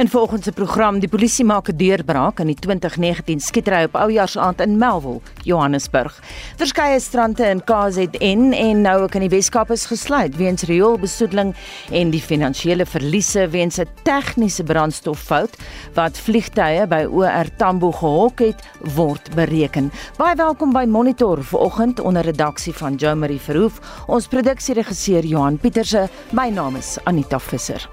In volgens se program die polisie maak 'n deurbraak in die 2019 skietery op Oujaarsaaand in Melville, Johannesburg. Verskeie strande in KZN en nou ook in die Weskaap is gesluit weens rioolbesoedeling en die finansiële verliese weens 'n tegniese brandstoffout wat vliegtye by OR Tambo gehok het, word bereken. Baie welkom by Monitor vanoggend onder redaksie van Jo Marie Verhoef. Ons produksieregisseur Johan Pieterse. My naam is Anita Visser.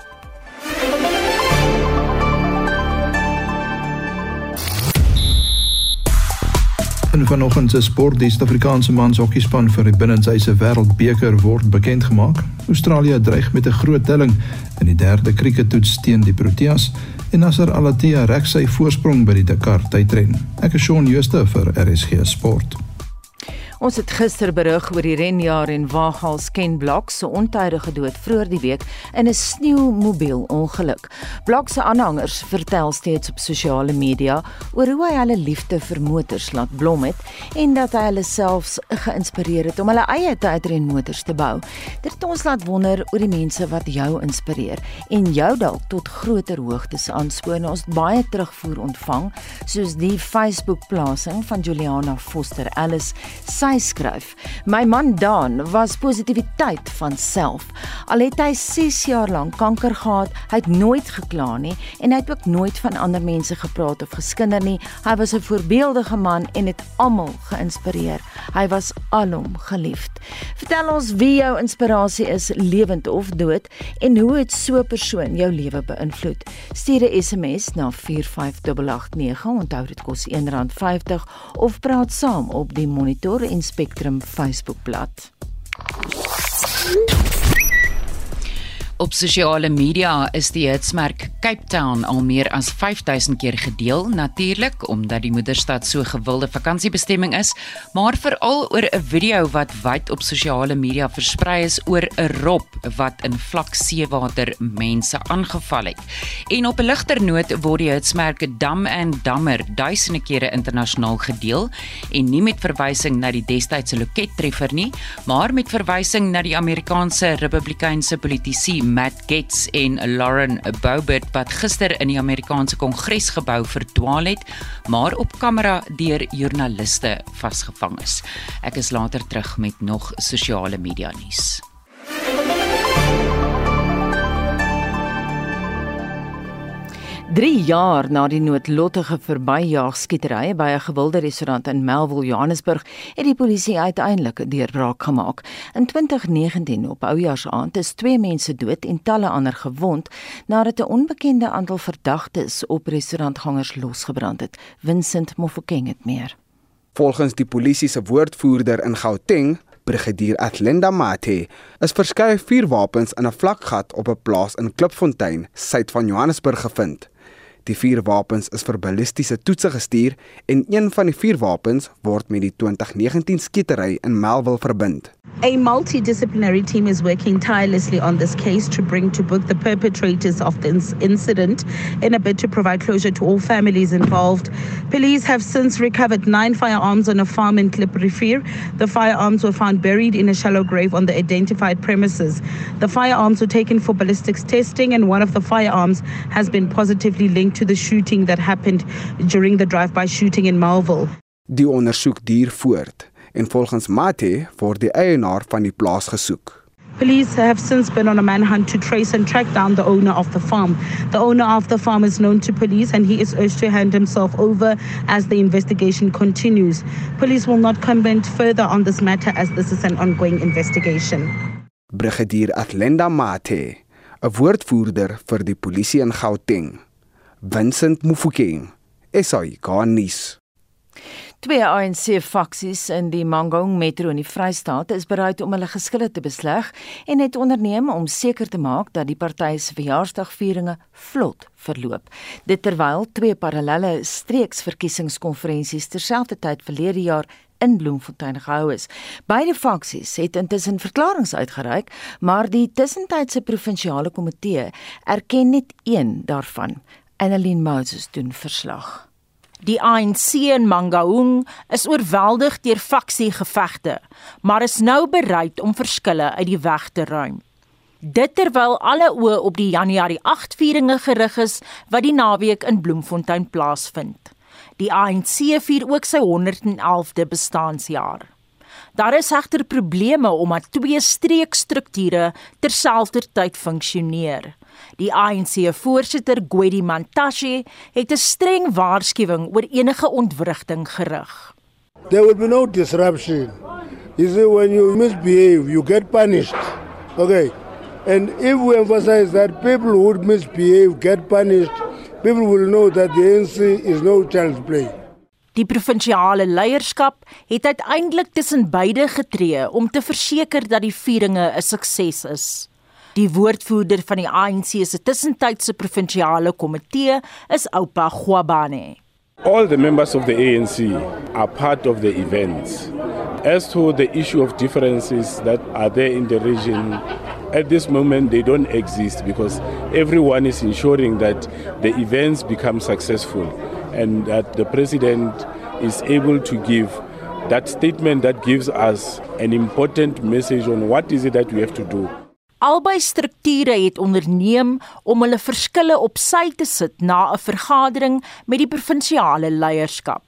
In vanoggend se sport die Suid-Afrikaanse mans hokkiespan vir die binnenshuise wêreldbeker word bekend gemaak. Australië dreig met 'n groot telling in die derde krieketoets teen die Proteas en Nasser Al-Attiyah rek sy voorsprong by die Dakar tydren. Ek is Shaun Schuster vir RSG Sport. Ons het gister berig oor die renjaer en Waghals Ken Blok se ontydige dood vroeër die week in 'n sneeumobiel ongeluk. Blok se aanhangers vertel steeds op sosiale media oor hoe hy hulle liefde vir motors laat blom het en dat hy hulle selfs geïnspireer het om hulle eie tydrenmotors te bou. Dit het ons laat wonder oor die mense wat jou inspireer en jou dalk tot groter hoogtes aanspoor. Ons het baie terugvoer ontvang, soos die Facebook-plasing van Juliana Foster Ellis sy skryf: My man Dan was positiwiteit van self. Al het hy 6 jaar lank kanker gehad, hy het nooit gekla nie en hy het ook nooit van ander mense gepraat of geskinder nie. Hy was 'n voorbeeldige man en het almal geïnspireer. Hy was alom geliefd. Vertel ons wie jou inspirasie is, lewend of dood, en hoe het so 'n persoon jou lewe beïnvloed. Stuur 'n SMS na 45889. Onthou dit kos R1.50 of praat saam op die Monitor en Spectrum Facebookblad. Op sosiale media is die hitsmerk Cape Town al meer as 5000 keer gedeel, natuurlik omdat die moederstad so gewilde vakansiebestemming is, maar veral oor 'n video wat wyd op sosiale media versprei is oor 'n rob wat in vlak seewater mense aangeval het. En op 'n ligter noot word die hitsmerk Dam and Dammer duisende kere internasionaal gedeel en nie met verwysing na die destydse lokettreffer nie, maar met verwysing na die Amerikaanse Republikeinse politisie Matt Gaetz en Lauren Boebert wat gister in die Amerikaanse Kongresgebou verdwaal het, maar op kamera deur joernaliste vasgevang is. Ek is later terug met nog sosiale media nuus. 3 jaar na die noodlottige verbyjaagskietery by 'n gewilde restaurant in Melville, Johannesburg, het die polisie uiteindelik 'n deurbraak gemaak. In 2019 op Oujaarsaaand is 2 mense dood en talle ander gewond nadat 'n onbekende aantal verdagtes op restaurantgangers losgebrand het. Vincent Mofokeng het meer. Volgens die polisie se woordvoerder in Gauteng, Brigadier Athlenda Mate, is verskeie vuurwapens in 'n vlakgat op 'n plaas in Klipfontein, suid van Johannesburg gevind. Die vier wapens is vir ballistiese toetse gestuur en een van die vier wapens word met die 2019 skietery in Melville verbind. A multidisciplinary team is working tirelessly on this case to bring to book the perpetrators of this incident in a bid to provide closure to all families involved. Police have since recovered nine firearms on a farm in Kliprivier. The firearms were found buried in a shallow grave on the identified premises. The firearms were taken for ballistics testing, and one of the firearms has been positively linked to the shooting that happened during the drive-by shooting in Malville. Die ondersoek duur voort en volgens Mate word die eienaar van die plaas gesoek. Police have since been on a manhunt to trace and track down the owner of the farm. The owner of the farm is known to police and he is urged to hand himself over as the investigation continues. Police will not comment further on this matter as this is an ongoing investigation. Brigadier Athlenda Mate, 'n woordvoerder vir die polisie in Gauteng. Vincent Mufokeng, SAI Garnis. Twee ANC faksies in die Mangaung Metro in die Vrystaat is bereid om hulle geskille te besleg en het onderneem om seker te maak dat die party se verjaarsdagvieringe vlot verloop. Dit terwyl twee parallelle streeksverkiesingskonferensies terselfdertyd verlede jaar in Bloemfontein gehou is. Beide faksies het intussen verklaringe uitgereik, maar die tussentydse provinsiale komitee erken net een daarvan. Annelien Moses doen verslag. Die ANC in Mangaung is oorweldig deur faksiegevegte, maar is nou bereid om verskille uit die weg te ruim. Dit terwyl alle oë op die Januarie 8 vieringe gerig is wat die naweek in Bloemfontein plaasvind. Die ANC vier ook sy 111de bestaanjaar. Daar is egter probleme omdat twee streekstrukture terselfdertyd funksioneer. Die ANC-voorsitter Gwedi Mantashe het 'n streng waarskuwing oor enige ontwrigting gerig. There will be no disruption. You see when you misbehave, you get punished. Okay. And if we emphasize that people who misbehave get punished, people will know that the ANC is no child's play. Die provinsiale leierskap het uiteindelik tussen beide getree om te verseker dat die vieringe 'n sukses is. Die woordvoerder van die ANC se tussentydse provinsiale komitee is Oupa Gwabane. All the members of the ANC are part of the events. As to the issue of differences that are there in the region, at this moment they don't exist because everyone is ensuring that the events become successful and that the president is able to give that statement that gives us an important message on what is it that we have to do. Albei strukture het onderneem om hulle verskille op sy te sit na 'n vergadering met die provinsiale leierskap.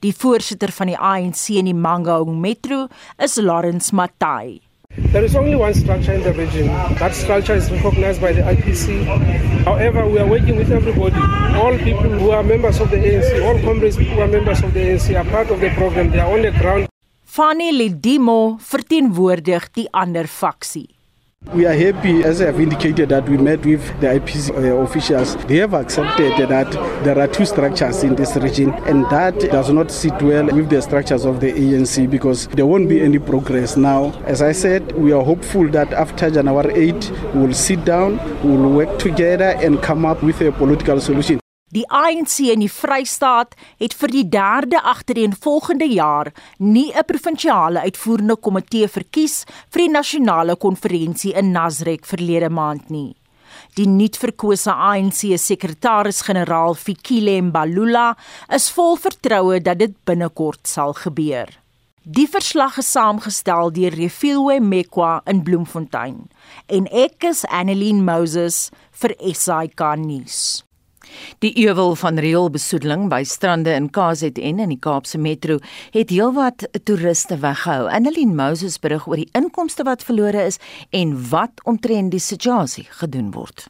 Die voorsitter van die ANC in die Mangaung Metro is Lawrence Matai. There is only one structure in the region. That structure is recognized by the IPC. However, we are working with everybody. All people who are members of the ANC, all comrades who are members of the ANC are part of the program. They are on the ground. Fanny Lidimo verteenwoordig die ander faksie. We are happy, as I have indicated, that we met with the IPC uh, officials. They have accepted that there are two structures in this region, and that does not sit well with the structures of the ANC because there won't be any progress now. As I said, we are hopeful that after January 8, we will sit down, we will work together, and come up with a political solution. Die ANC in die Vrystaat het vir die derde agtereenvolgende jaar nie 'n provinsiale uitvoerende komitee verkies vir die nasionale konferensie in Nasrek verlede maand nie. Die nuutverkose ANC sekretaris-generaal Fikile Mbalula is vol vertroue dat dit binnekort sal gebeur. Die verslag is saamgestel deur Refilwe Mekwa in Bloemfontein en ek is Annelien Moses vir SAK nuus. Die euwel van reëlbesoedeling by strande in KZN in die Kaapse Metro het heelwat toeriste weggehou. Annelien Moses berig oor die inkomste wat verlore is en wat omtrent die situasie gedoen word.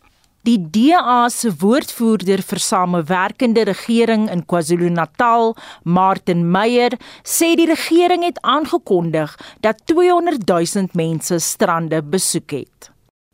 Die DA se woordvoerder vir samewerkende regering in KwaZulu-Natal, Martin Meyer, sê die regering het aangekondig dat 200 000 mense strande besoek het.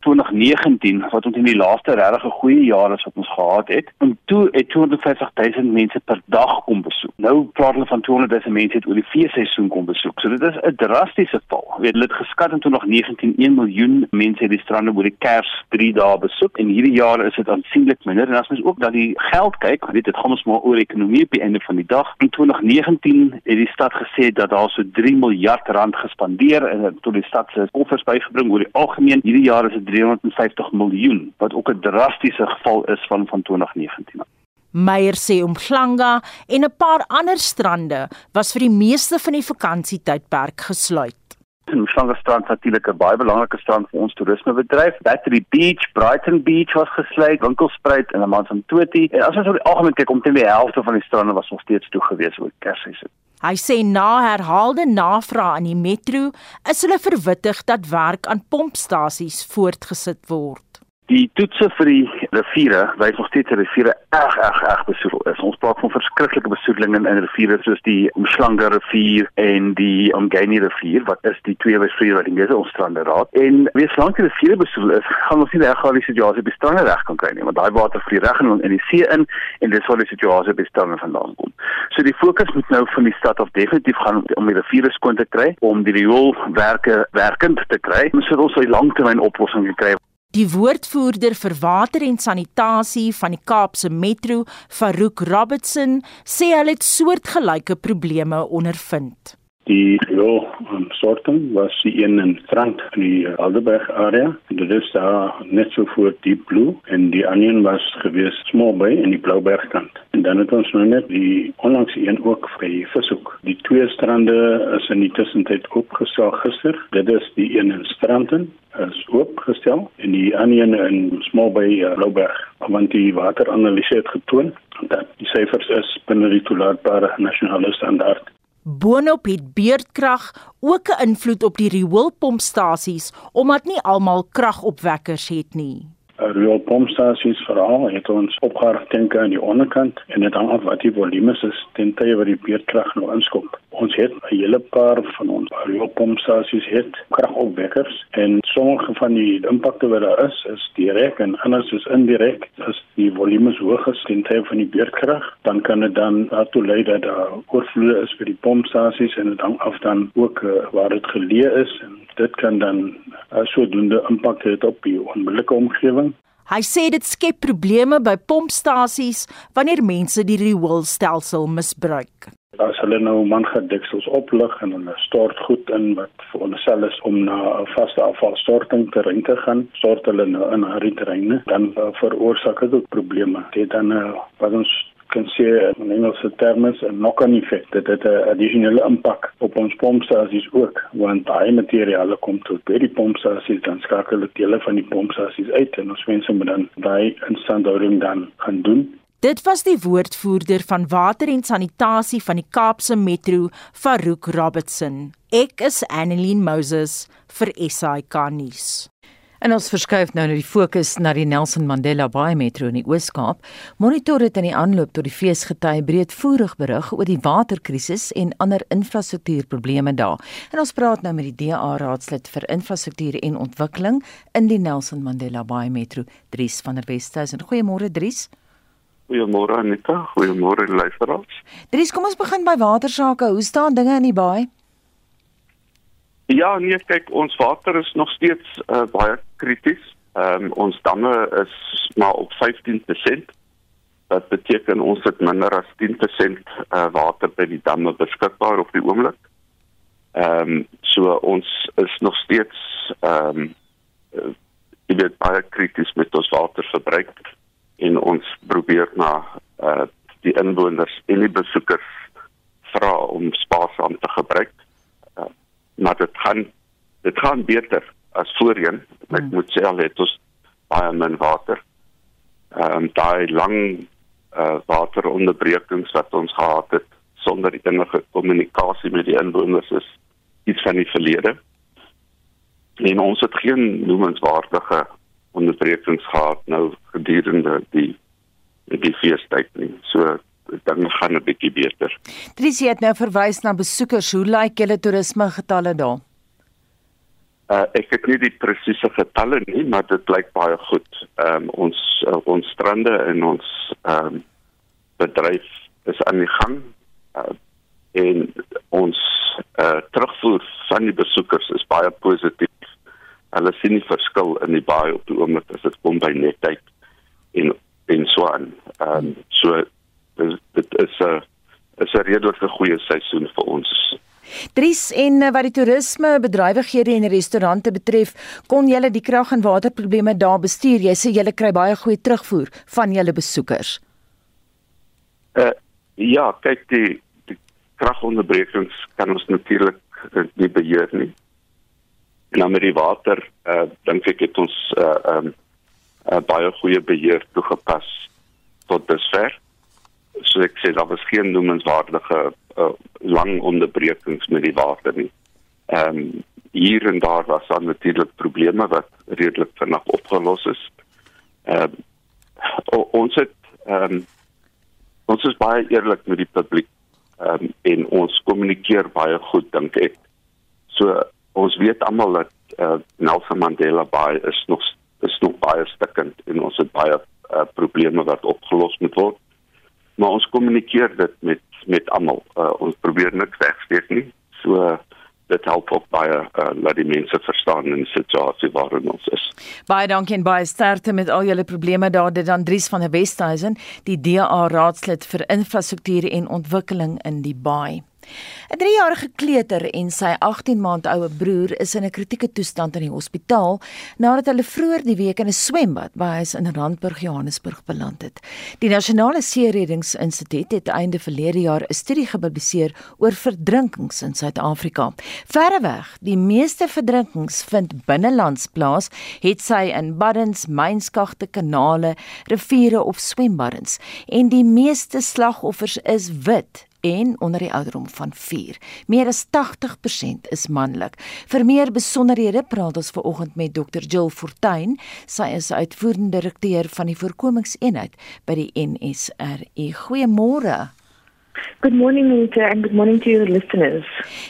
2019 wat ons in die laaste regtig goeie jaar is wat ons gehad het. En toe het 250 000 mense per dag kom besoek. Nou praat hulle van 200 000 mense het oor die feesseisoen kom besoek. So dit is 'n drastiese val. Weet hulle het geskat in 2019 1 miljoen mense het die strande oor die Kers 3 dae besoek en hierdie jaar is dit aansienlik minder. En as mens ook dat die geld kyk, weet dit gaan ons maar oor ekonomie op die einde van die dag. In 2019 het die stad gesê dat daar so 3 miljard rand gespandeer en tot die stad se koffers bygebring oor die algemeen. Hierdie jaar is dit 350 miljoen wat ook 'n drastiese geval is van van 2019. Meyer sê Umhlanga en 'n paar ander strande was vir die meeste van die vakansietydperk gesluit. Umhlanga strand natuurlik 'n baie belangrike strand vir ons toerismebedryf. Battery Beach, Brighton Beach was gesluit, Winkelspruit en Amanzimtoti. En as ons oor die algemeen kyk, omtrent die helfte van die strande was nog steeds toe gewees oor Kersfees. Hy sê na herhaalde navrae aan die metro is hulle verwittig dat werk aan pompstasies voortgesit word. Die toetse vir die riviere wys nog steeds dat die riviere erg erg erg besoedel is. Ons praat van verskriklike besoedeling in riviere soos die Umhlanga rivier en die Umgeni rivier wat is die twee riviere wat die meeste ons strande raak. En wees lank die riviere besoedel is, gaan ons nie regtig die situasie by strande reg kan kry nie, want daai water vloei reg in in die see in en dis waar die situasie by strande vandaan kom. So die fokus moet nou van die stad af definitief gaan om die riviere skoon te kry, om die rioolwerke werkend te kry, sodat ons 'n langtermyn oplossing kan kry. Die woordvoerder vir water en sanitasie van die Kaapse Metro, Farouk Robertson, sê hulle het soortgelyke probleme ondervind. Die riool um, sorting was die een in Strand in die Alderberg area. Dit is daar net so voor Deep Blue en die ander was gewees Small Bay in die Blouberg kant. En dan het ons nou net die onlangs een ook vir vishoek. Die twee strande is in die tussentyd opgestel gister. Dit is die een in Stranden is oopgestel en die ander een in Small Bay uh, Blouberg. Want die wateranalise het getoon dat die syfers is binne die toelaatbare nasionale standaard. Boonop het beerdkrag ook 'n invloed op die rioolpompstasies omdat nie almal kragopwekkers het nie. Rioolpompstasies veral het ons opgeharkenke aan die onderkant en dit hang af wat die volume is ten tye wat die beerdkrag nou inskop. Ons het 'n hele paar van ons rioolpompstasies het kragopwekkers en sommige van die impakte wat daar is is direk en anders is indirek. As die volume hoog is ten tye van die beerdkrag, dan kan dit dan daartoe lei dat daar oorvloede is vir die pompstasies en dit hang af dan ook uh, waar dit geleë is en dit kan dan uh, sodoende impak hê op die onmiddellike omgewing. Hy sê dit skep probleme by pompstasies wanneer mense die rioolstelsel misbruik. As hulle nou mangadeksels oplig en hulle stort goed in wat veronderstel is om na 'n vaste afvalstorting terrein te gaan, stort hulle nou in harde terreine, dan veroorsaak dit probleme. Dit dan uh, wat ons kan sê in Engelse terme 'n knock-on effek dit 'n addisionele impak op ons pompstasies ook want daai materiale kom tot by die pompstasies dan skakel dit dele van die pompstasies uit en ons mense moet dan daai instandhouding dan gaan doen Dit was die woordvoerder van water en sanitasie van die Kaapse Metro, Farouk Robertson. Ek is Annelien Moses vir SAK nuus. En ons verskuif nou na die fokus na die Nelson Mandela Bay Metro in die Oos-Kaap. Monitor het in die aanloop tot die feesgety breedvoerig berig oor die waterkrisis en ander infrastruktuurprobleme daar. En ons praat nou met die DA raadslid vir infrastruktuur en ontwikkeling in die Nelson Mandela Bay Metro, Dries van der Westhuizen. Goeiemôre Dries. Goeiemôre Anita, goeiemôre luisteraars. Dries, kom ons begin by watersake. Hoe staan dinge in die baai? Ja, nee, kyk, ons water is nog steeds uh, baie krities. Ehm um, ons damme is maar op 15%. Dat beteken ons het minder as 10% uh, water by die damme beskikbaar op die oomblik. Ehm um, so ons is nog steeds ehm um, dit is baie krities met ons waterverbruik en ons probeer na uh, die inwoners en die besoekers vra om spaarsaam te gebruik maar dit gaan dit gaan beter as voorheen. Ek hmm. moet sê al het ons baie min water. Ehm um, daai lang uh, wateronderbrekings wat ons gehad het sonder enige kommunikasie met die inwoners is iets van die verlede. En ons het geen noemenswaardige onderbrekings gehad nou gedurende die die feestyd nie. So dan gaan dit bietjie beter. Trisie het nou verwys na besoekers. Hoe lyk julle toerisme getalle daar? Uh, ek het nie die presiese getalle nie, maar dit lyk baie goed. Ehm um, ons uh, ons strande en ons ehm um, bedryf is aan die gang. Uh, en ons uh, terugvoer van die besoekers is baie positief. Hulle sien die verskil in die baie op die oomblik as dit kom by netheid en en so aan. Ehm um, so dit is 'n is 'n redelike goeie seisoen vir ons. Dries en eh, wat die toerisme bedrywighede en restaurante betref, kon julle die krag en waterprobleme daar bestuur. Jy sê julle kry baie goeie terugvoer van julle besoekers. Uh ja, kyk die die kragonderbrekings kan ons natuurlik uh, nie beheer nie. En dan met die water, uh dink ek het ons uh um uh, baie goeie beheer toegepas tot dusver so ek sê daar was geen noemenswaardige uh, lang onderbrekings met die water nie. Ehm um, hier en daar was dan natuurlik probleme wat redelik vinnig opgelos is. Ehm um, ons het ehm um, ons is baie eerlik met die publiek ehm um, en ons kommunikeer baie goed dink ek. So ons weet almal dat uh, Nelson Mandela Bay is nog is nog baie stikkend en ons het baie uh, probleme wat opgelos moet word maar ons kommunikeer dit met met almal. Uh, ons probeer niks wegsteek nie. So dit help ook baie uh, dat die mense verstaan in die situasie waarin ons is. Baie dankie en baie sterkte met al julle probleme daar dit Andries van der Westhuizen, die DA raadslid vir infrastruktuur en ontwikkeling in die Baai. 'n 3-jarige kleuter en sy 18 maand oue broer is in 'n kritieke toestand in die hospitaal nadat hulle vroeër die week in 'n swembad by huis in Randburg, Johannesburg beland het. Die Nasionale See-reddingsinstituut het einde verlede jaar 'n studie gepubliseer oor verdrinkings in Suid-Afrika. Verreweg, die meeste verdrinkings vind binnelands plaas, het sy in baddens, mynskagte, kanale, riviere of swembaddens en die meeste slagoffers is wit en onder die ouderdom van 4. Meer as 80% is manlik. Vir meer besonderhede praat ons vanoggend met Dr. Jill Fortuin. Sy is uitvoerende direkteur van die voorkomingseenheid by die NSRI. Goeiemôre. Good morning Nita and good morning to your listeners.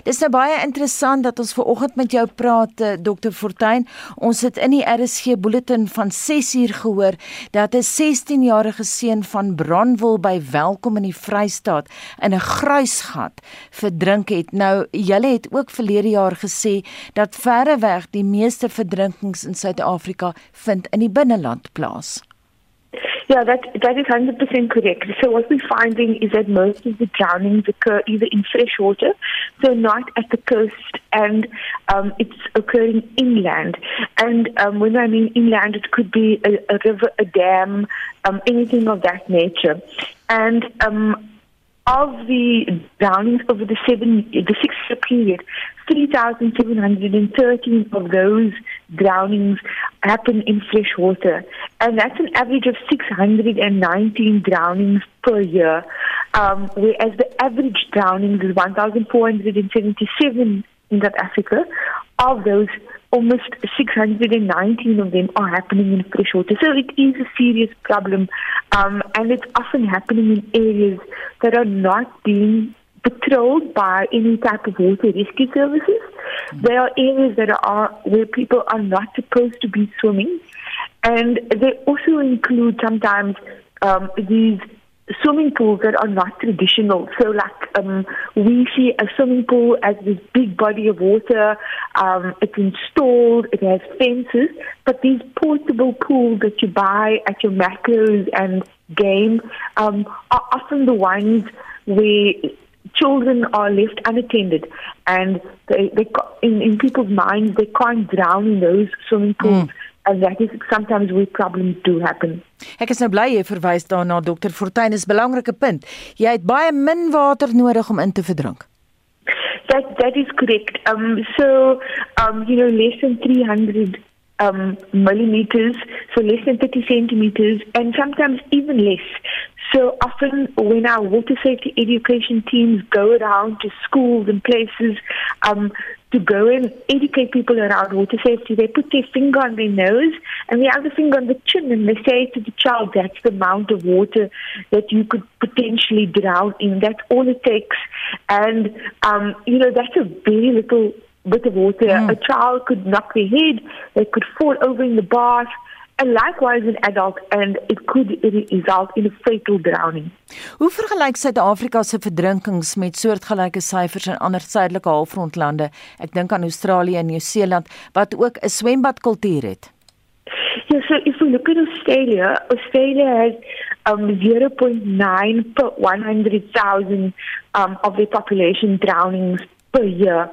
Dis nou baie interessant dat ons ver oggend met jou praat eh, Dr Fortuin. Ons het in die RSG bulletin van 6uur gehoor dat 'n 16-jarige seun van Bronwil by Welkom in die Vrystaat in 'n gruisgat verdrink het. Nou julle het ook verlede jaar gesê dat verreweg die meeste verdrinkings in Suid-Afrika vind in die binneland plaas. Yeah, that that is hundred percent correct. So what we're finding is that most of the drownings occur either in fresh water, so not at the coast, and um, it's occurring inland. And um, when I mean inland, it could be a, a river, a dam, um, anything of that nature. And um, of the drownings over the seven, the six-year period, 3,713 of those drownings happen in fresh water. And that's an average of 619 drownings per year, um, whereas the average drownings is 1,477 in South Africa. Of those, almost 619 of them are happening in freshwater. So it is a serious problem, um, and it's often happening in areas that are not being patrolled by any type of water rescue services. There are areas that are where people are not supposed to be swimming, and they also include sometimes um, these swimming pools that are not traditional. So, like um, we see a swimming pool as this big body of water. Um, it's installed. It has fences. But these portable pools that you buy at your macros and game um, are often the ones where children are left unattended and they, they in, in people's minds they can't drown in those swimming pools. Mm. And that is sometimes where problems do happen. Ek is nou bly jy verwys daarna dokter Fortuin is 'n belangrike punt. Jy het baie min water nodig om in te verdrink. That that is correct. Um so um you know less than 300 um millimeters so less than 30 centimeters and sometimes even less. So often when our water safety education teams go around to schools and places um, to go and educate people around water safety, they put their finger on their nose and the other finger on the chin and they say to the child, that's the amount of water that you could potentially drown in. That's all it takes. And, um, you know, that's a very little bit of water. Mm. A child could knock their head, they could fall over in the bath and likewise an adult and it could result in a fatal drowning. Hoe vergelyk Suid-Afrika se verdrinkings met soortgelyke syfers in ander suidelike halfrondlande? Ek dink aan Australië en Nieu-Seeland wat ook 'n swembadkultuur het. Yeah, so if we look at Australia, Australia has um, 0.9 per 100,000 um, of the population drownings per year.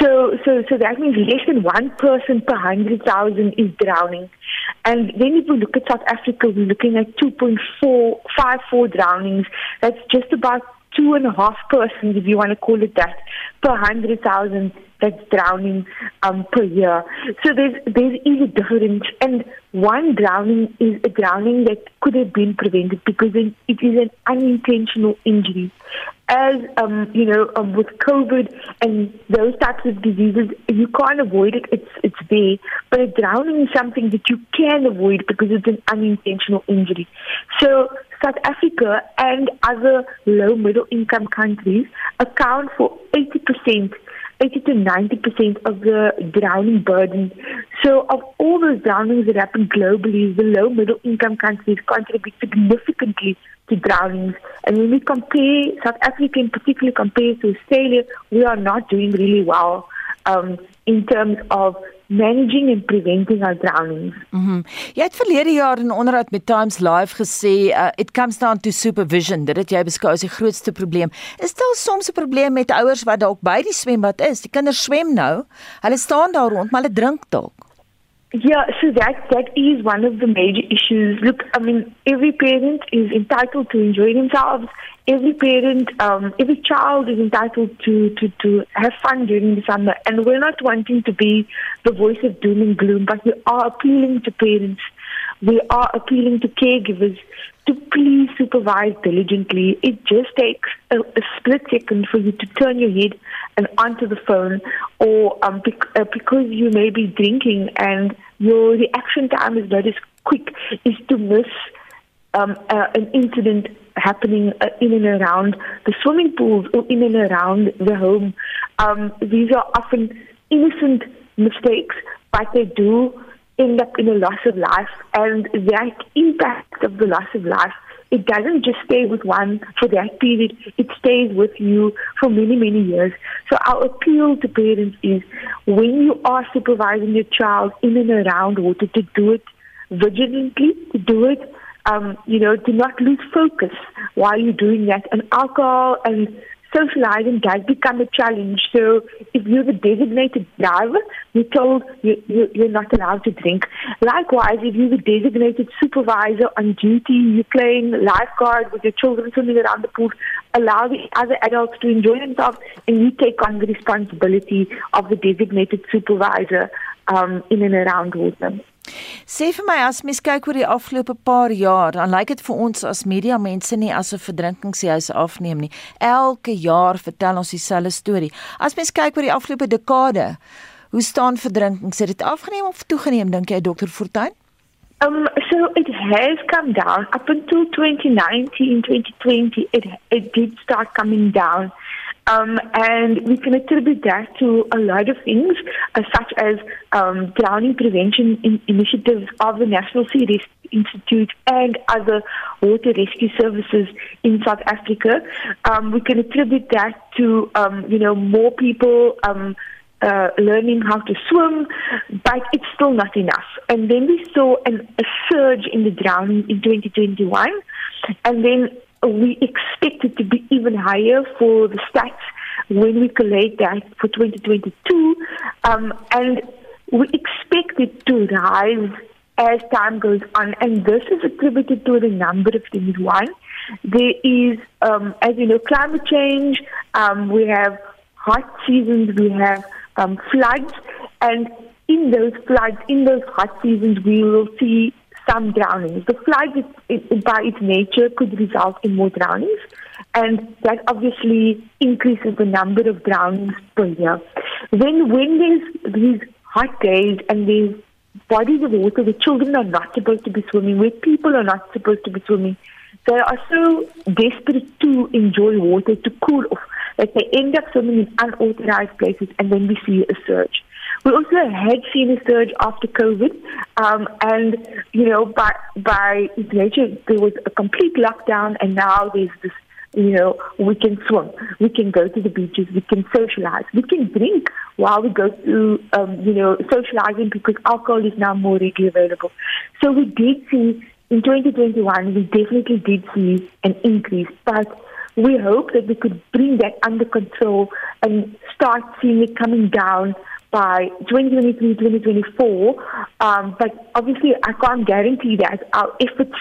So, so, so that means less than one person per hundred thousand is drowning. And then if we look at South Africa, we're looking at 2.454 drownings. That's just about two and a half persons, if you want to call it that, per hundred thousand that's drowning um, per year. So there's there is a difference, and one drowning is a drowning that could have been prevented because it is an unintentional injury. As um, you know, um, with COVID and those types of diseases, you can't avoid it; it's it's there. But a drowning is something that you can avoid because it's an unintentional injury. So South Africa and other low middle income countries account for 80% 80 to 90 percent of the drowning burden. So, of all those drownings that happen globally, the low middle income countries contribute significantly to drownings. And when we compare South Africa in particular compared to Australia, we are not doing really well um, in terms of managing and preventing our drownings. Mhm. Mm jy het verlede jaar in onderhoud met Times Live gesê uh, it comes down to supervision. Dit het jy beskou as die grootste probleem. Is daar soms 'n probleem met ouers wat dalk by die swembad is? Die kinders swem nou. Hulle staan daar rond, maar hulle drink dalk. Yeah, so that that is one of the major issues. Look, I mean, every parent is entitled to enjoy themselves. Every parent, um, every child is entitled to, to, to have fun during the summer. And we're not wanting to be the voice of doom and gloom, but we are appealing to parents. We are appealing to caregivers to please supervise diligently. It just takes a, a split second for you to turn your head and onto the phone, or um, bec- uh, because you may be drinking and your reaction time is not as quick, is to miss um, uh, an incident happening uh, in and around the swimming pools or in and around the home. Um, these are often innocent mistakes, but they do end up in a loss of life, and that impact of the loss of life. It doesn't just stay with one for that period, it stays with you for many, many years. So, our appeal to parents is when you are supervising your child in and around water, to do it vigilantly, to do it um, you know, do not lose focus while you're doing that. And alcohol and socializing does become a challenge. So if you're the designated driver, you're told you, you, you're not allowed to drink. Likewise, if you're the designated supervisor on duty, you're playing lifeguard with your children swimming around the pool, allow the other adults to enjoy themselves, and you take on the responsibility of the designated supervisor um, in and around water. Sê vir my as mens kyk oor die afgelope paar jaar, dan lyk dit vir ons as media mense nie asof verdrinkingshuise afneem nie. Elke jaar vertel ons dieselfde storie. As mens kyk oor die afgelope dekade, hoe staan verdrinkings? Het dit afgeneem of toegeneem dink jy Dr. Fortuin? Um, so it has come down up until 2019, 2020. It it did start coming down. Um, and we can attribute that to a lot of things, uh, such as um, drowning prevention in initiatives of the National Sea Rescue Institute and other water rescue services in South Africa. Um, we can attribute that to, um, you know, more people um, uh, learning how to swim, but it's still not enough. And then we saw an, a surge in the drowning in 2021, and then we expect it to be even higher for the stats when we collate that for 2022. Um, and we expect it to rise as time goes on. And this is attributed to a number of things. One, there is, um, as you know, climate change. Um, we have hot seasons. We have um, floods. And in those floods, in those hot seasons, we will see some drownings. The flood, it, it, by its nature, could result in more drownings, and that obviously increases the number of drownings per year. Then, when there's these hot days and there's bodies of water where children are not supposed to be swimming, where people are not supposed to be swimming, they are so desperate to enjoy water, to cool off, that they end up swimming in unauthorized places, and then we see a surge. We also had seen a surge after COVID, um, and you know, by by nature, there was a complete lockdown, and now there's this. You know, we can swim, we can go to the beaches, we can socialize, we can drink while we go to, um, you know, socializing because alcohol is now more readily available. So we did see in 2021, we definitely did see an increase, but we hope that we could bring that under control and start seeing it coming down by 2023, 2024. Um, but obviously, I can't guarantee that. Our efforts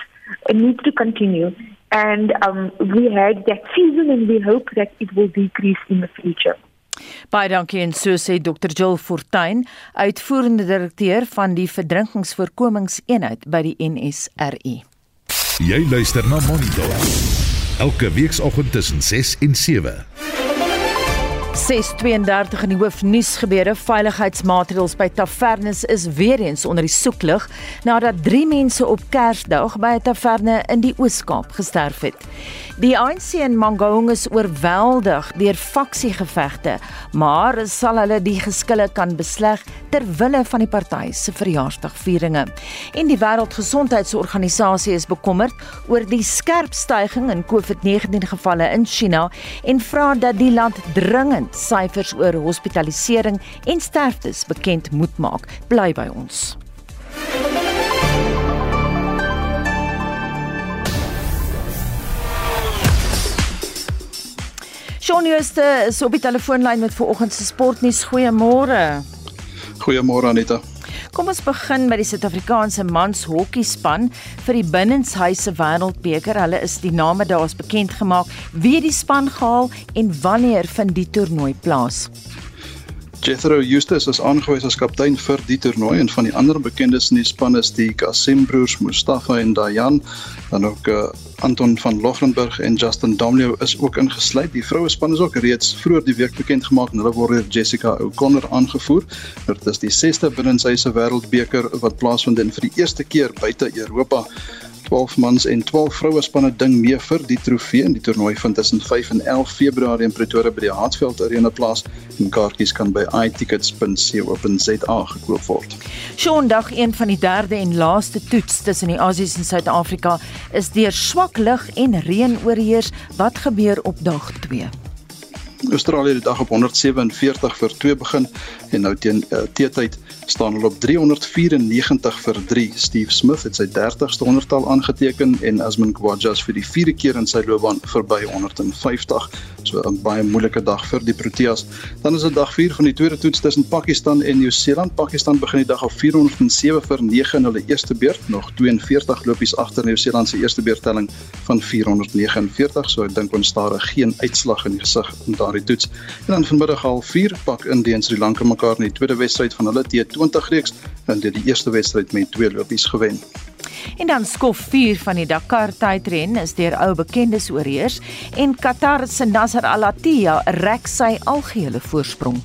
need to continue. And um, we had that season, and we hope that it will decrease in the future. Baie dankie en so sê Dr. Jill Fortuin, uitvoerende direkteur van die verdrinkingsvoorkomingseenheid by die NSRI. Jy luister na Monitor. Elke weekoggend tussen 6 en 7. 632 in die hoofnuus gebeure veiligheidsmaatreëls by tavernes is weer eens onder die soeklig nadat 3 mense op Kersdag by 'n taverne in die Oos-Kaap gesterf het. Die ANC in Mangaung is oorweldig deur faksiegevegte, maar sal hulle die geskille kan besleg ter wille van die party se verjaarsdagvieringe. En die Wêreldgesondheidsorganisasie is bekommerd oor die skerp stygings in COVID-19 gevalle in China en vra dat die land dringend vanoggend syfers oor hospitalisering en sterftes bekend moet maak. Bly by ons. Shaun Jooste is op die telefoonlyn met vanoggend se sportnuus. Goeiemôre. Goeiemôre Anita. Kom ons begin by die Suid-Afrikaanse mans hokkiespan vir die Binnenshuise Wêreldbeker. Hulle is die name daar's bekend gemaak. Wie die span gehaal en wanneer vind die toernooi plaas? Jethro Eustace is aangewys as kaptein vir die toernooi en van die ander bekendes in die span is die Kasim broers Mustafa en Dayan, dan ook uh, Anton van Logrenburg en Justin Domleo is ook ingesluit. Die vroue span is ook reeds vroeër die week bekend gemaak en hulle word deur Jessica O'Connor aangevoer. Dit is die 6ste binnenshuise wêreldbeker wat plaasvind en vir die eerste keer buite Europa. 12 mans en 12 vroue spanne ding mee vir die trofee en die toernooi vind tussen 5 en 11 Februarie in Pretoria by die Hartsveld Arena plaas en kaartjies kan by itickets.co.za gekoop word. Sondag een van die derde en laaste toets tussen die Aussies en Suid-Afrika is deur swak lug en reën oorheers. Wat gebeur op dag 2? Australië het die dag op 147 vir 2 begin en nou teen uh, teetyd staan hulle op 394 vir 3. Steve Smith het sy 30ste honderdtal aangeteken en Asman Khawaja vir die vierde keer in sy loopbaan verby 150. So 'n baie moeilike dag vir die Proteas. Dan is dit dag 4 van die tweede toets tussen Pakistan en Nieu-Seeland. Pakistan begin die dag op 407 vir 9 in hulle eerste beurt, nog 42 lopies agter Nieu-Seeland se eerste beurtelling van 449. So ek dink ons staar geen uitslag in die gesig in daardie toets. En dan vanmiddag al 4 pak Indië en Sri Lanka mekaar in die tweede wedstryd van hulle teen 20 reeks en dit die eerste wedstryd met twee lopies gewen. En dan skof 4 van die Dakar tydren is deur ou bekendes oorheers en Qatar se Nasser Al-Attiyah rek sy algehele voorsprong.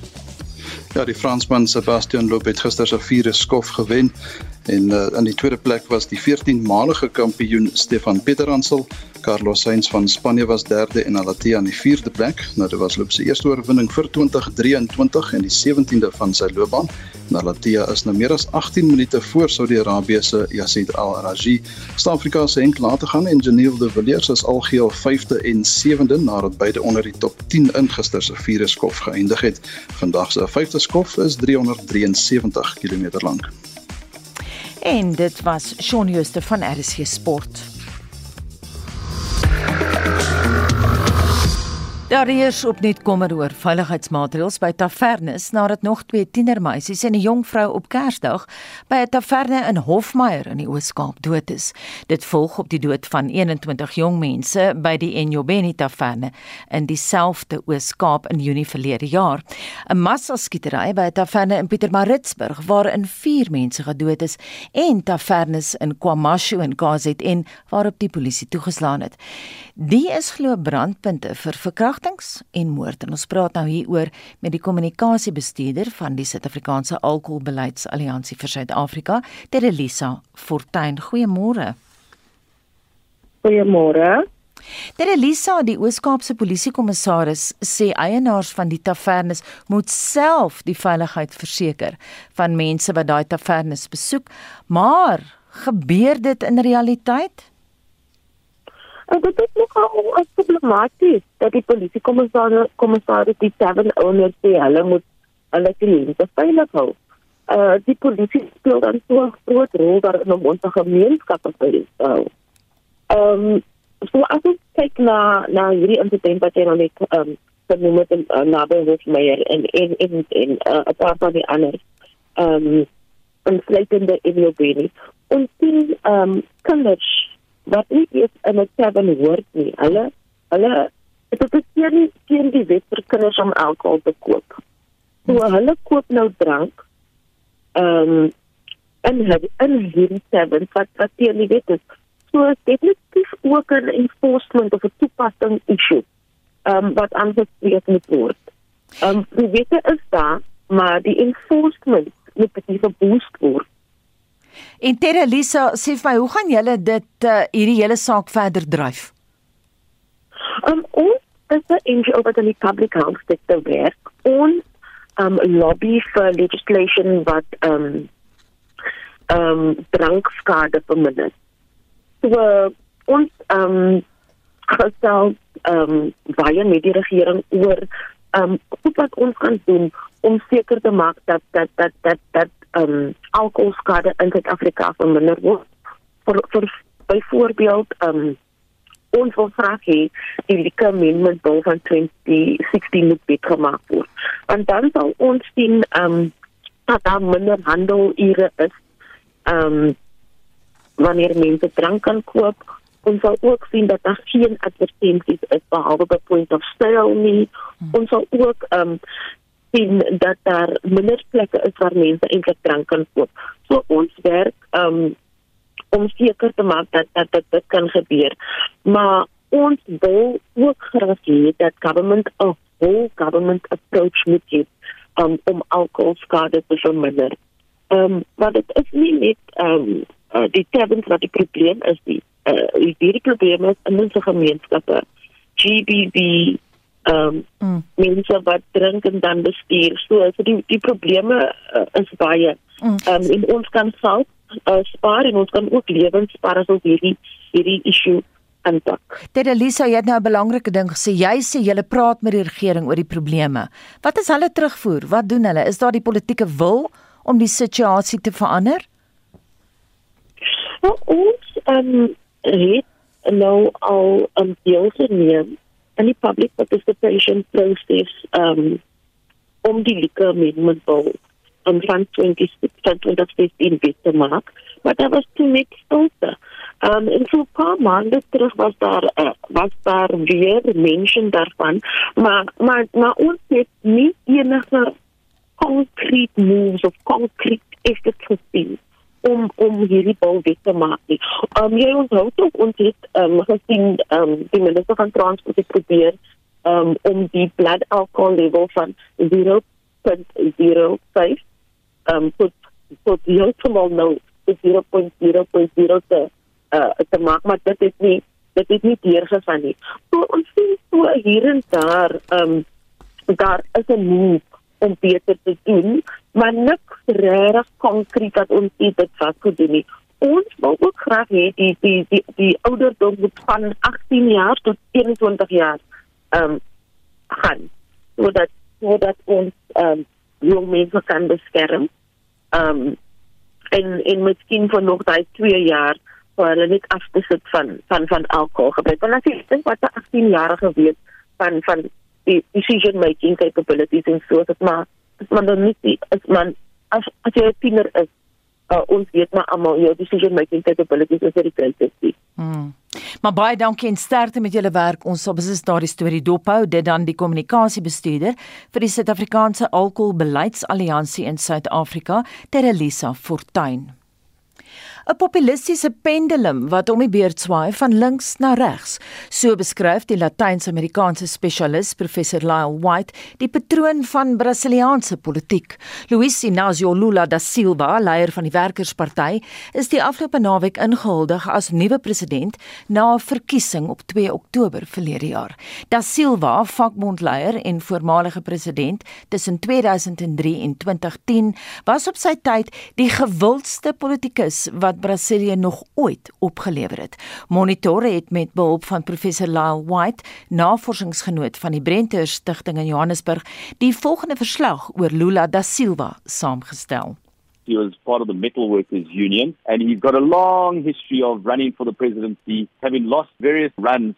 Ja, die Fransman Sebastian Loeb het gister se vierde skof gewen en uh, in die tweede plek was die 14-malige kampioen Stefan Peterhansel. Carlos Sainz van Spanje was derde en Alatia in die vierde plek. Nou dit was Loeb se eerste oorwinning vir 2023 en die 17de van sy loopbaan. Alatia is nou meer as 18 minute voor Saudi-Arabië se Yassid Al-Raji. Suid-Afrika se Henk laat gaan en Janiel de Villiers is algeheel 5de en 7de nadat beide onder die top 10 in gister se vierde skof geëindig het. Vandag se vyfde skof is 373 km lank. En dit was Shaun Jooste van RSG Sport. Daar is op net kommer oor veiligheidsmaatreëls by tavernes nadat nog twee tienermeisies en 'n jong vrou op Kersdag by 'n taverne in Hofmeyer in die Oos-Kaap dood is. Dit volg op die dood van 21 jong mense by die Enyobeni taverne in dieselfde Oos-Kaap in Junie verlede jaar. 'n Massaskietery by 'n taverne in Pietermaritzburg waarin 4 mense gedood is en tavernes in KwaMashu en KZN waarop die polisie toegeslaan het. Die is glo brandpunte vir verkrachtings en moord. En ons praat nou hieroor met die kommunikasiebestuurder van die Suid-Afrikaanse Alkoholbeleidsalliansie vir Suid-Afrika, Terelisa Fortuin. Goeiemôre. Goeiemôre. Terelisa, die Oos-Kaapse polisiekommissaris, sê eienaars van die tavernes moet self die veiligheid verseker van mense wat daai tavernes besoek, maar gebeur dit in realiteit? En dit is nogal problematies dat die polisiekommissaris kommissaris die seven owners sê hulle moet hulle kliënte veilig hou. Uh die polisie speel dan so 'n groot rol daar in om ons gemeenskappe veilig te hou. Ehm um, so as ek kyk na na hierdie insident wat jy nou net ehm um, genoem het uh, naby Hoofmeyer en en en en uh, 'n paar van die ander ehm um, insluitende Emiobeni. Ons sien ehm um, kinders wat nie eens in 'n tavern hoort nie. Hulle hulle dit is teen teen die wet vir kinders om alkohol te koop. So hulle koop nou drank. Ehm um, en hulle in hierdie tavern wat wat teen die wet is. So definitief ook 'n enforcement of 'n toepassing issue. Ehm um, wat aangespreek moet word. Ehm um, die wette is daar, maar die enforcement moet beter geboost word. En Terelisa sê vir my, hoe gaan julle dit uh, hierdie hele saak verder dryf? Um ons is 'n NGO wat in die public health sector werk. Ons um lobby vir legislation wat um um drankskade verminder. So uh, ons um gestel um baie met die regering oor um, wat ons kan doen om seker te maak dat dat dat dat dat ehm um, alkoholskade in Suid-Afrika verminder word. Vir vir byvoorbeeld ehm um, ons wil graag hê die Liquor Amendment Bill van 2016 moet beter gemaak word. Want dan sal ons sien ehm um, dat daar minder handel ure is. Ehm um, wanneer mense drank kan koop ons sal ook sien dat daar geen advertensies is behalwe by point of sale nie. Hmm. Ons sal ook ehm um, sien dat daar minder plekke is waar mense eintlik drank kan koop. So ons werk um, om seker te maak dat dat dit, kan gebeur. Maar ons wil ook graag hê dat government 'n whole government approach moet hê um, om alkoholskade te verminder. Ehm um, maar dit is nie net ehm um, uh, die taverns wat die probleem is die uh, die probleme in ons gemeenskappe. GBV ehm um, mm. mense wat drink en dan bestuur. So so die die probleme uh, is baie. Mm. Ehm mm. um, en ons kan self uh, spaar en ons kan ook lewens spaar as ons hierdie hierdie issue aanpak. Dit Elisa, jy het nou 'n belangrike ding gesê. Jy sê jy praat met die regering oor die probleme. Wat is hulle terugvoer? Wat doen hulle? Is daar die politieke wil om die situasie te verander? Nou, ons um, het nou al 'n deel geneem in die public participation process um, om die liquor amendment bill om van 2016 wet te maak, maar daar was toen niet stilte. Um, en zo'n paar maanden terug was daar, uh, was daar weer mensen daarvan, maar, maar, maar ons heeft niet enige concrete moves of concrete efforts gezien om om hierdie bil wet te maak nie. Um jy onthou tog ons het um gesien um die minister van transport het probeer um om die blood alcohol level van 0.05 um tot tot heeltemal nou 0.0.0 te uh te maak maar dit is nie dit is nie deurgegaan nie. So ons sien so hier en daar um daar is 'n move om beter te doen, maar niks regtig konkreet wat ons dit vas gedoen nie. Ons wil ook graag hê die die die die ouderdom moet van 18 jaar tot 21 jaar ehm um, gaan sodat sodat ons ehm um, jong mense kan beskerm. Ehm um, en en miskien vir nog daai 2 jaar vir hulle net af te sit van van van alkohol gebruik. Want as jy dink wat 'n 18 jarige weet van van decision making capabilities en so dat maar as man dan nie die, as man as as jy 'n tiener is uh, ons weet maar almal jou decision making capabilities is very sensitive. Hmm. Maar baie dankie en sterkte met julle werk. Ons sal beslis daardie storie dophou. Dit dan die kommunikasiebestuurder vir die Suid-Afrikaanse Alkoholbeleidsalliansie in Suid-Afrika, Terelisa Fortuin. 'n populistiese pendulum wat om die beurt swaai van links na regs. So beskryf die Latyns-Amerikaanse spesialis professor Lyle White die patroon van Brasiliaanse politiek. Luiz Inácio Lula da Silva, leier van die Werkersparty, is die afgelope naweek ingehuldig as nuwe president na 'n verkiesing op 2 Oktober verlede jaar. Da Silva, vakbondleier en voormalige president tussen 2003 en 2010, was op sy tyd die gewildste politikus wat Brasilië nog ooit opgelewer het. Monitor het met behulp van professor Lyle White, navorsingsgenoot van die Brenter Stichting in Johannesburg, die volgende verslag oor Lula da Silva saamgestel. He was part of the Metal Workers Union and he's got a long history of running for the presidency, having lost various runs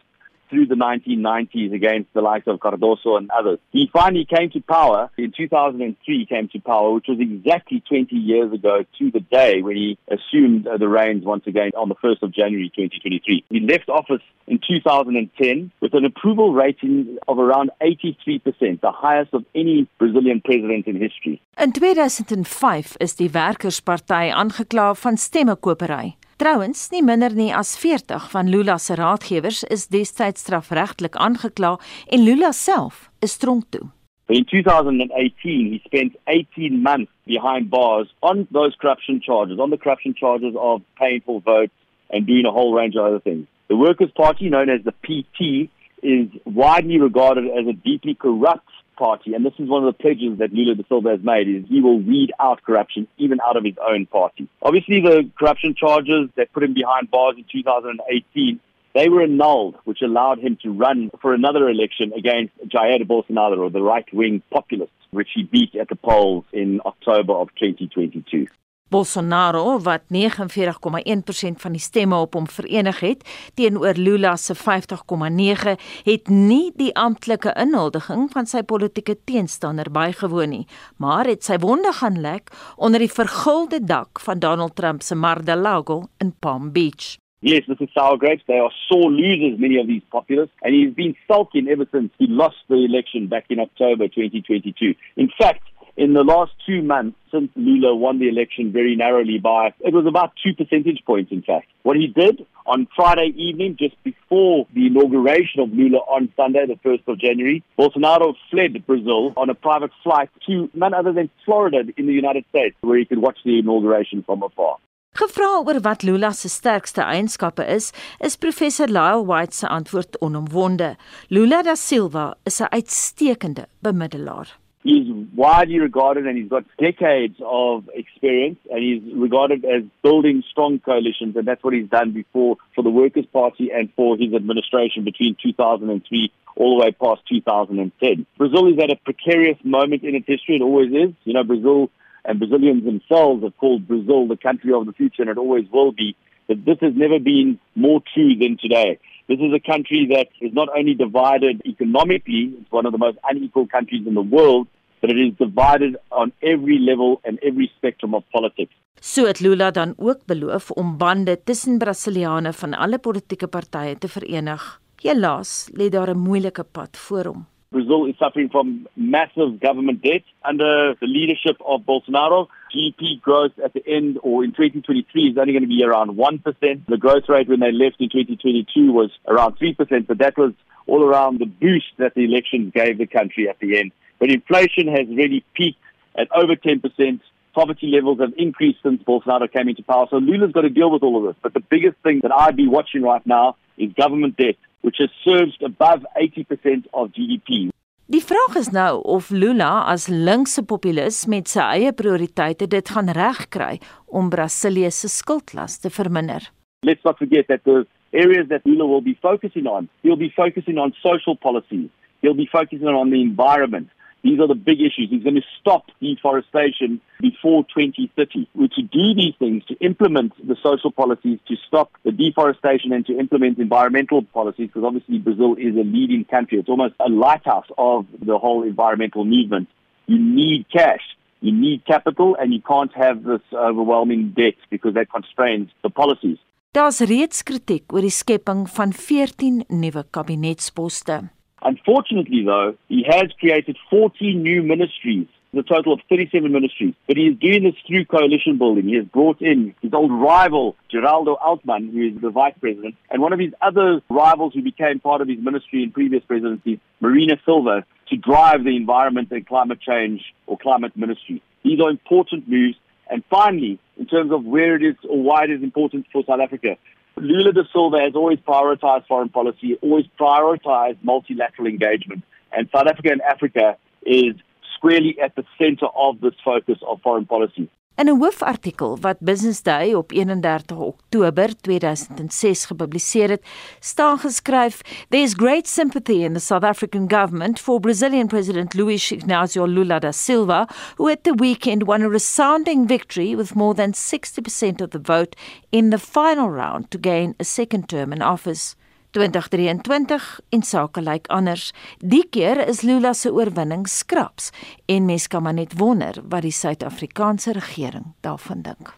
through the 1990s against the likes of Cardoso and others. He finally came to power in 2003, he came to power, which was exactly 20 years ago to the day when he assumed uh, the reins once again on the 1st of January 2023. He left office in 2010 with an approval rating of around 83%, the highest of any Brazilian president in history. In 2005 is die Werkersparty aangekla van stemmekopery. Trouwens, nie minder nie as 40 van Lula se raadgewers is destyds strafregtelik aangekla en Lula self is tronk toe. In 2018, he spent 18 months behind bars on those corruption charges, on the corruption charges of paying for votes and doing a whole range of other things. The Workers' Party, known as the PT, is widely regarded as a deeply corrupt party, and this is one of the pledges that Lula da Silva has made, is he will weed out corruption even out of his own party. Obviously, the corruption charges that put him behind bars in 2018 they were annulled, which allowed him to run for another election against Jair Bolsonaro, the right wing populist, which he beat at the polls in October of 2022. Bolsonaro wat 49,1% van die stemme op hom verenig het teenoor Lula se 50,9 het nie die amptelike inhuldiging van sy politieke teenstander bygewoon nie, maar het sy wonde gaan lek onder die vergulde dak van Donald Trump se Mar-a-Lago in Palm Beach. Yes, this is sour grapes. They are sore losers, many of these populists, and he's been sulking ever since he lost the election back in October 2022. In fact, in the last two months since Lula won the election very narrowly by, it was about two percentage points, in fact. What he did on Friday evening, just before the inauguration of Lula on Sunday, the 1st of January, Bolsonaro fled Brazil on a private flight to none other than Florida in the United States, where he could watch the inauguration from afar. Gevra oor wat Lula se sterkste eienskappe is, is professor Lyle White se antwoord onomwonde. Lula da Silva is 'n uitstekende bemiddelaar. He's widely regarded and he's got decades of experience and he's regarded as building strong coalitions and that's what he's done before for the Workers' Party and for his administration between 2003 all the way past 2010. Brazil is at a precarious moment in its history, it always is. You know, Brazil and Brazilians themselves have called Brazil the country of the future and it always will be. But this has never been more true than today. This is a country that is not only divided economically, it's one of the most unequal countries in the world, but it is divided on every level and every spectrum of politics. So het Lula dan ook beloof om bande tussen Brasiliane van alle politieke partye te verenig. Helaas lê daar 'n moeilike pad voor hom. Brazil is suffering from massive government debt under the leadership of Bolsonaro. GDP growth at the end or in 2023 is only going to be around 1%. The growth rate when they left in 2022 was around 3%, but that was all around the boost that the elections gave the country at the end. But inflation has really peaked at over 10%. Poverty levels have increased since Bolsonaro came into power. So Lula's got to deal with all of this. But the biggest thing that I'd be watching right now is government debt, which has surged above 80% of GDP. Die vraag is nou of Lula as linkse populis met sy eie prioriteite dit gaan regkry om Brasilië se skuldlas te verminder. Let's not forget that the areas that Lula will be focusing on, he'll be focusing on social policies. He'll be focusing on the environment. These are the big issues. He's going to stop deforestation before 2030. We're to do these things, to implement the social policies, to stop the deforestation and to implement environmental policies, because obviously Brazil is a leading country. It's almost a lighthouse of the whole environmental movement. You need cash. You need capital and you can't have this overwhelming debt because that constrains the policies. Daar's reeds kritiek oor die skepping van 14 nuwe kabinetsposte. Unfortunately, though, he has created 14 new ministries, the total of 37 ministries. But he is doing this through coalition building. He has brought in his old rival, Geraldo Altman, who is the vice president, and one of his other rivals who became part of his ministry in previous presidencies, Marina Silva, to drive the environment and climate change or climate ministry. These are important moves. And finally, in terms of where it is or why it is important for South Africa, Lula da Silva has always prioritized foreign policy, always prioritized multilateral engagement. And South Africa and Africa is squarely at the center of this focus of foreign policy. In 'n hoofartikel wat Business Day op 31 Oktober 2006 gepubliseer het, staan geskryf: "There's great sympathy in the South African government for Brazilian President Luiz Inácio Lula da Silva, who at the weekend won a resounding victory with more than 60% of the vote in the final round to gain a second term in office." 2023 en sake lyk anders. Die keer is Lula se oorwinning skraps en mens kan maar net wonder wat die Suid-Afrikaanse regering daarvan dink.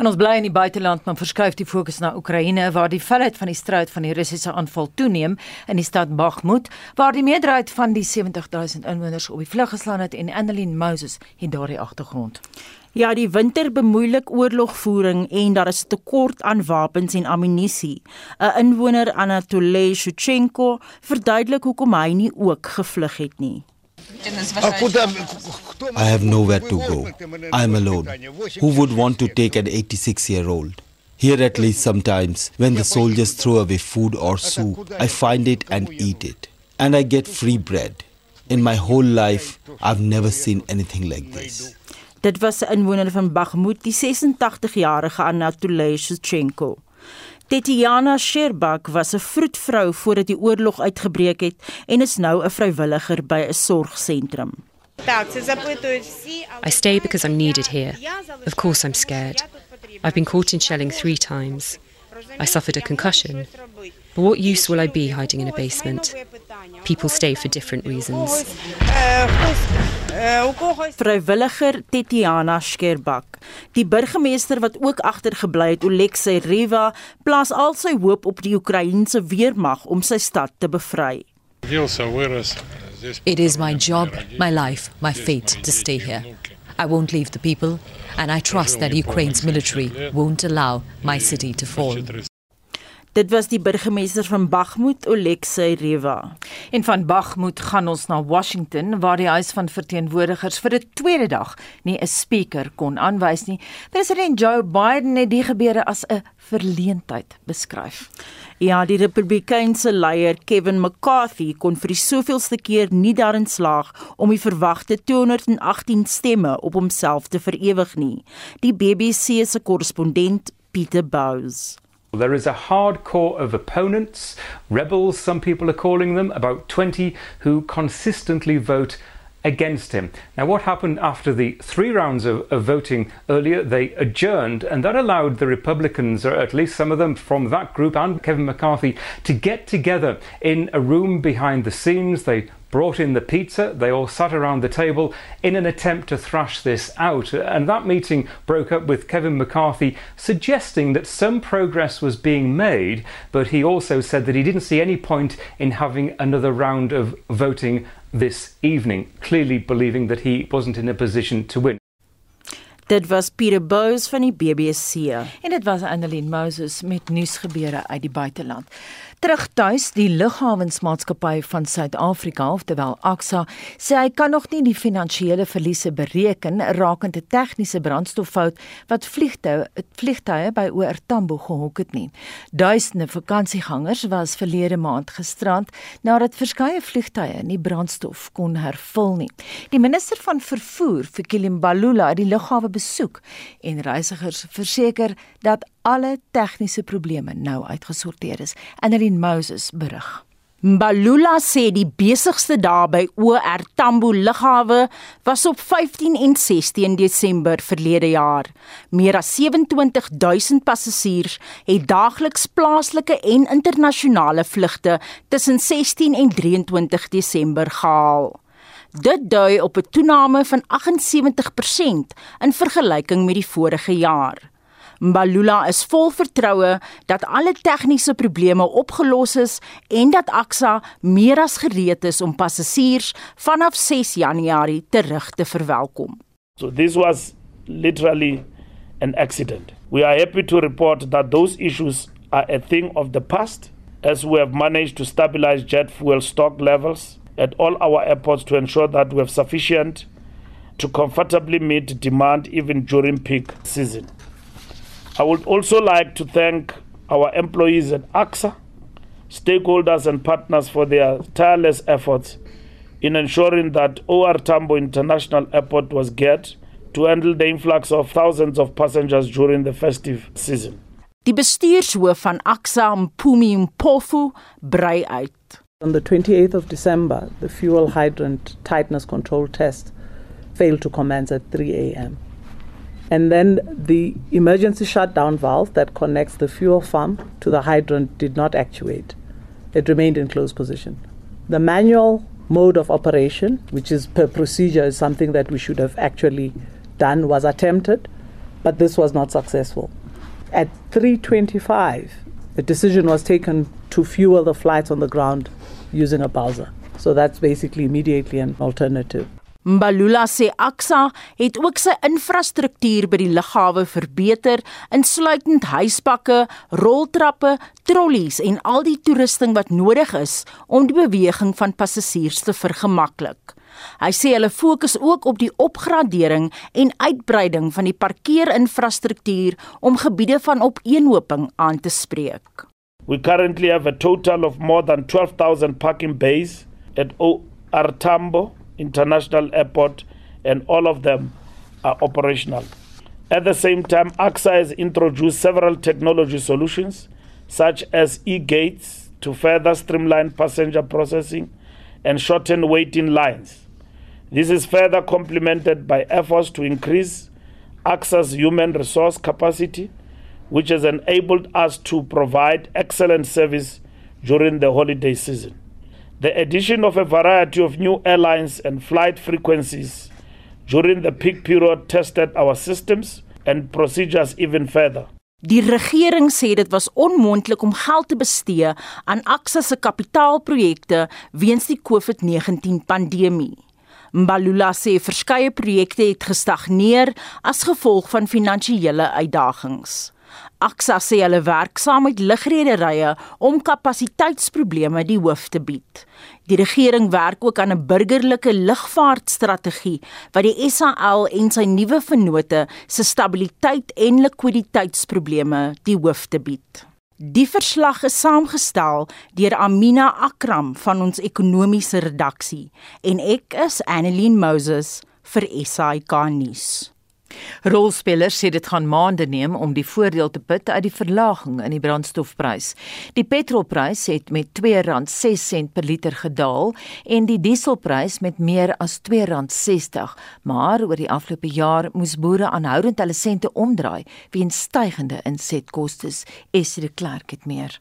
En ons bly in die buiteland, maar verskuif die fokus na Oekraïne waar die velheid van die stryd van die Russiese aanval toeneem in die stad Bakhmut, waar die meerderheid van die 70000 inwoners op die vlug geslaan het en Annelien Moses het daardie agtergrond. Ja, die winter bemoeilik oorlogvoering en daar is 'n tekort aan wapens en ammunisie. 'n Inwoner Anatoly Shchenko verduidelik hoekom hy nie ook gevlug het nie. I have nowhere to go. I am alone. Who would want to take an 86 year old? Here, at least sometimes, when the soldiers throw away food or soup, I find it and eat it. And I get free bread. In my whole life, I've never seen anything like this. Dit was 'n inwoner van Bakhmut, die 86-jarige Anatoly Shchenko. Tetiana Sherbak was 'n vroedvrou voordat die oorlog uitgebreek het en is nou 'n vrywilliger by 'n sorgsentrum. I stay because I'm needed here. Of course I'm scared. I've been caught in shelling 3 times. I suffered a concussion. What use will I be hiding in a basement? People stay for different reasons. Vrywilliger Tetiana Skerbak. Die burgemeester wat ook agtergebly het, Oleksiy Riva, plaas al sy hoop op die Oekraïense weermag om sy stad te bevry. It is my job, my life, my fate to stay here. I won't leave the people, and I trust that Ukraine's military won't allow my city to fall. Dit was die burgemeester van Bakhmut, Oleksiy Reva. En van Bakhmut gaan ons na Washington waar die huis van verteenwoordigers vir 'n tweede dag nie 'n spreker kon aanwys nie. President Joe Biden het die gebeure as 'n verleentheid beskryf. Ja, die Republikeinse leier Kevin McCarthy kon vir die soveelste keer nie daarin slaag om die verwagte 218 stemme op homself te verewig nie. Die BBC se korrespondent Peter Bowes There is a hard core of opponents, rebels, some people are calling them, about 20 who consistently vote against him. Now, what happened after the three rounds of, of, voting earlier? They adjourned, and that allowed the Republicans, or at least some of them from that group, and Kevin McCarthy, to get together in a room behind the scenes. They brought in the pizza. They all sat around the table in an attempt to thrash this out. And that meeting broke up with Kevin McCarthy suggesting that some progress was being made, but he also said that he didn't see any point in having another round of voting this evening, clearly believing that he wasn't in a position to win. Dit was Pieter Bous van die BBC en dit was Annelien Moses met nuusgebeure uit die buiteland. Terug tuis, die Lughawensmaatskappy van Suid-Afrika, oftewel AXA, sê hy kan nog nie die finansiële verliese bereken rakend 'n tegniese brandstoffout wat vliegtuie vliegtuie by OR Tambo gehok het nie. Duisende vakansiegangers was verlede maand gestrand nadat verskeie vliegtuie nie brandstof kon hervul nie. Die minister van vervoer, Fikile Mbalula, het die lughawe besoek en reisigers verseker dat alle tegniese probleme nou uitgesorteer is. Annelien Moses berig. Mbalula sê die besigste dae by OR Tambo Lughawe was op 15 en 16 Desember verlede jaar. Meer as 27000 passasiers het daagliks plaaslike en internasionale vlugte tussen 16 en 23 Desember gehaal. Dit dui op 'n toename van 78% in vergelyking met die vorige jaar. Mbalula is vol vertroue dat alle tegniese probleme opgelos is en dat AXA meer as gereed is om passasiers vanaf 6 Januarie terug te verwelkom. So this was literally an accident. We are happy to report that those issues are a thing of the past as we have managed to stabilize jet fuel stock levels at all our airports to ensure that we have sufficient to comfortably meet demand even during peak season. I would also like to thank our employees at AXA, stakeholders, and partners for their tireless efforts in ensuring that OR Tambo International Airport was geared to handle the influx of thousands of passengers during the festive season. Die bestuurshoof van AXA, Mpumi Mpofu, brei uit. On the 28th of December, the fuel hydrant tightness control test failed to commence at 3 a.m. And then the emergency shutdown valve that connects the fuel farm to the hydrant did not actuate. It remained in closed position. The manual mode of operation, which is per procedure, is something that we should have actually done, was attempted, but this was not successful. At 325, the decision was taken to fuel the flights on the ground using a Bowser. So that's basically immediately an alternative. Mbalula sê AXA het ook sy infrastruktuur by die lughawe verbeter, insluitend huisbakke, roltrappe, trollies en al die toerusting wat nodig is om die beweging van passasiers te vergemaklik. Hy sê hulle fokus ook op die opgradering en uitbreiding van die parkeerinfrastruktuur om gebiede van opeenhoping aan te spreek. We currently have a total of more than 12000 parking bays at OR Tambo International Airport, and all of them are operational. At the same time, AXA has introduced several technology solutions, such as e-gates to further streamline passenger processing and shorten waiting lines. This is further complemented by efforts to increase AXA's human resource capacity, which has enabled us to provide excellent service during the holiday season. The addition of a variety of new airlines and flight frequencies during the peak period tested our systems and procedures even further. Die regering sê dit was onmoontlik om geld te bestee aan Axa se kapitaalprojekte weens die COVID-19 pandemie. Mbalula sê verskeie projekte het gestagneer as gevolg van finansiële uitdagings. Axa sê hulle werk saam met lugrederye om kapasiteitsprobleme die hoof te bied. Die regering werk ook aan 'n burgerlike lugvaartstrategie wat die SAL en sy nuwe vennote se stabiliteit en likwiditeitsprobleme die hoof te bied. Die verslag is saamgestel deur Amina Akram van ons ekonomiese redaksie en ek is Annelien Moses vir SAK nuus. Rolspelers sê dit gaan maande neem om die voordeel te put uit die verlaging in die brandstofprys. Die petrolprys het met R2.06 per liter gedaal en die dieselprys met meer as R2.60, maar oor die afgelope jaar moes boere aanhoudend hulle sente omdraai weens stygende insetkoste. Esre Clark het meer.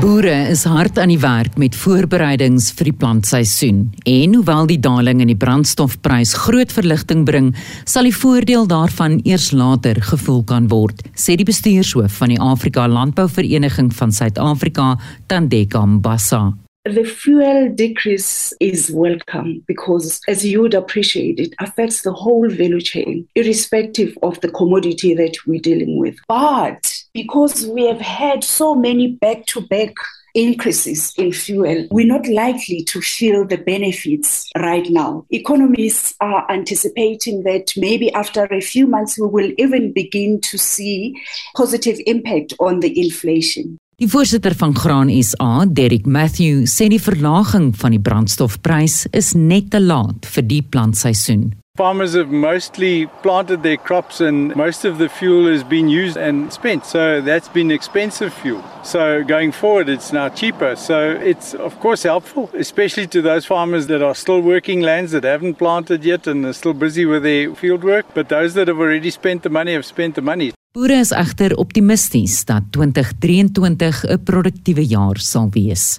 Boere is hard aan die werk met voorbereidings vir die plantseisoen. En hoewel die daling in die brandstofprys groot verligting bring, sal die voordeel daarvan eers later gevoel kan word, sê die bestuurshoof van die Afrika Landbouvereniging van Suid-Afrika, Tandeka Mbasa. The fuel decrease is welcome because, as you would appreciate, it affects the whole value chain, irrespective of the commodity that we're dealing with. But because we have had so many back to back increases in fuel, we're not likely to feel the benefits right now. Economists are anticipating that maybe after a few months, we will even begin to see positive impact on the inflation. Die voorsitter van Graan SA, Derek Matthew, sê die verlaging van die brandstofprys is net te laat vir die plantseisoen. Farmers have mostly planted their crops and most of the fuel has been used and spent. So that's been expensive fuel. So going forward, it's now cheaper. So it's, of course, helpful, especially to those farmers that are still working lands that haven't planted yet and are still busy with their field work. But those that have already spent the money have spent the money. Boere is egter optimisties dat 2023 'n produktiewe jaar sal wees.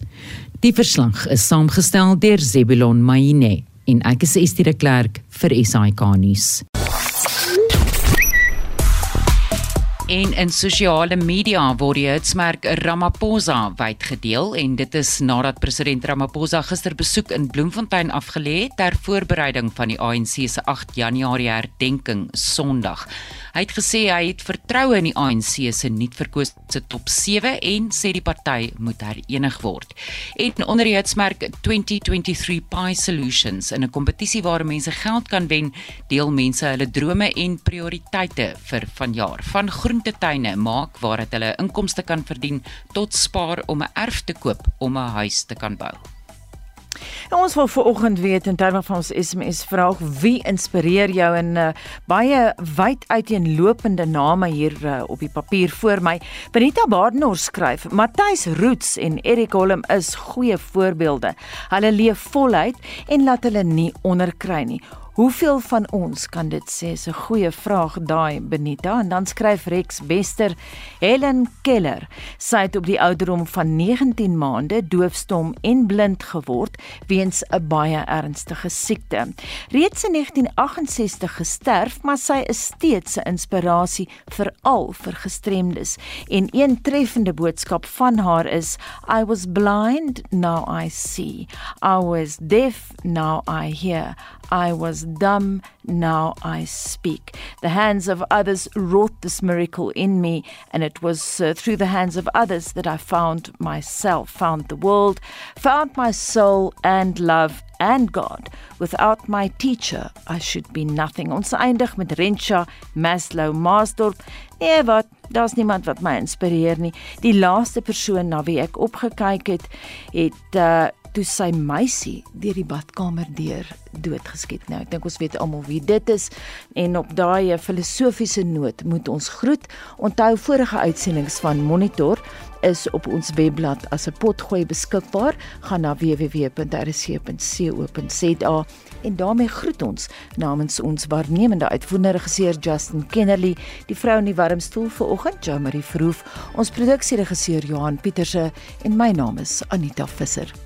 Die verslag is saamgestel deur Zebulon Maine en ek is Estie de Klerk vir SAK nuus. En in sosiale media word die hitsmerk Ramaphosa wyd gedeel en dit is nadat president Ramaphosa gister besoek in Bloemfontein afgelê het ter voorbereiding van die ANC se 8 Januarie herdenking Sondag. Hy het gesê hy het vertroue in die ANC se nuutverkose top 7 en sê die party moet herenig word. En onder die hitsmerk 2023 Pi Solutions in 'n kompetisie waar mense geld kan wen, deel mense hulle drome en prioriteite vir vanjaar. Van groentetuine maak waar dit hulle inkomste kan verdien tot spaar om 'n erf te koop om 'n huis te kan bou. En ons wil vanoggend weet in terme van ons SMS vraag wie inspireer jou en uh, baie wyd uiteenlopende name hier uh, op die papier voor my. Benita Badenhorst skryf: Matthys Roots en Erik Holm is goeie voorbeelde. Hulle leef voluit en laat hulle nie onderkry nie. Hoeveel van ons kan dit sê? Is 'n goeie vraag daai Benita en dan skryf Rex Bester Helen Keller. Sy het op die ouderdom van 19 maande doofstom en blind geword weens 'n baie ernstige siekte. Reeds in 1968 gesterf, maar sy is steeds 'n inspirasie vir al vir gestremdes. En een treffende boodskap van haar is I was blind, now I see. I was deaf, now I hear. I was dumb, now I speak. The hands of others wrought this miracle in me, and it was uh, through the hands of others that I found myself, found the world, found my soul and love and God. Without my teacher, I should be nothing. Ons eindig met Rensha Maslow Maasdorp. Nee, wat? Daar's niemand wat my inspireer nie. Die laaste persoon na wie ek opgekyk het, het uh toe sy meisie deur die badkamer deur doodgeskiet. Nou, ek dink ons weet almal wie dit is en op daai filosofiese noot moet ons groet. Onthou vorige uitsendings van Monitor is op ons webblad as 'n potgooi beskikbaar. Gaan na www.rc.co.za en daarmee groet ons namens ons waarnemende uitvoerende regisseur Justin Kennerly, die vrou in die warm stoel vanoggend, Jo Marie Verhoef, ons produksieregisseur Johan Pieterse en my naam is Anita Visser.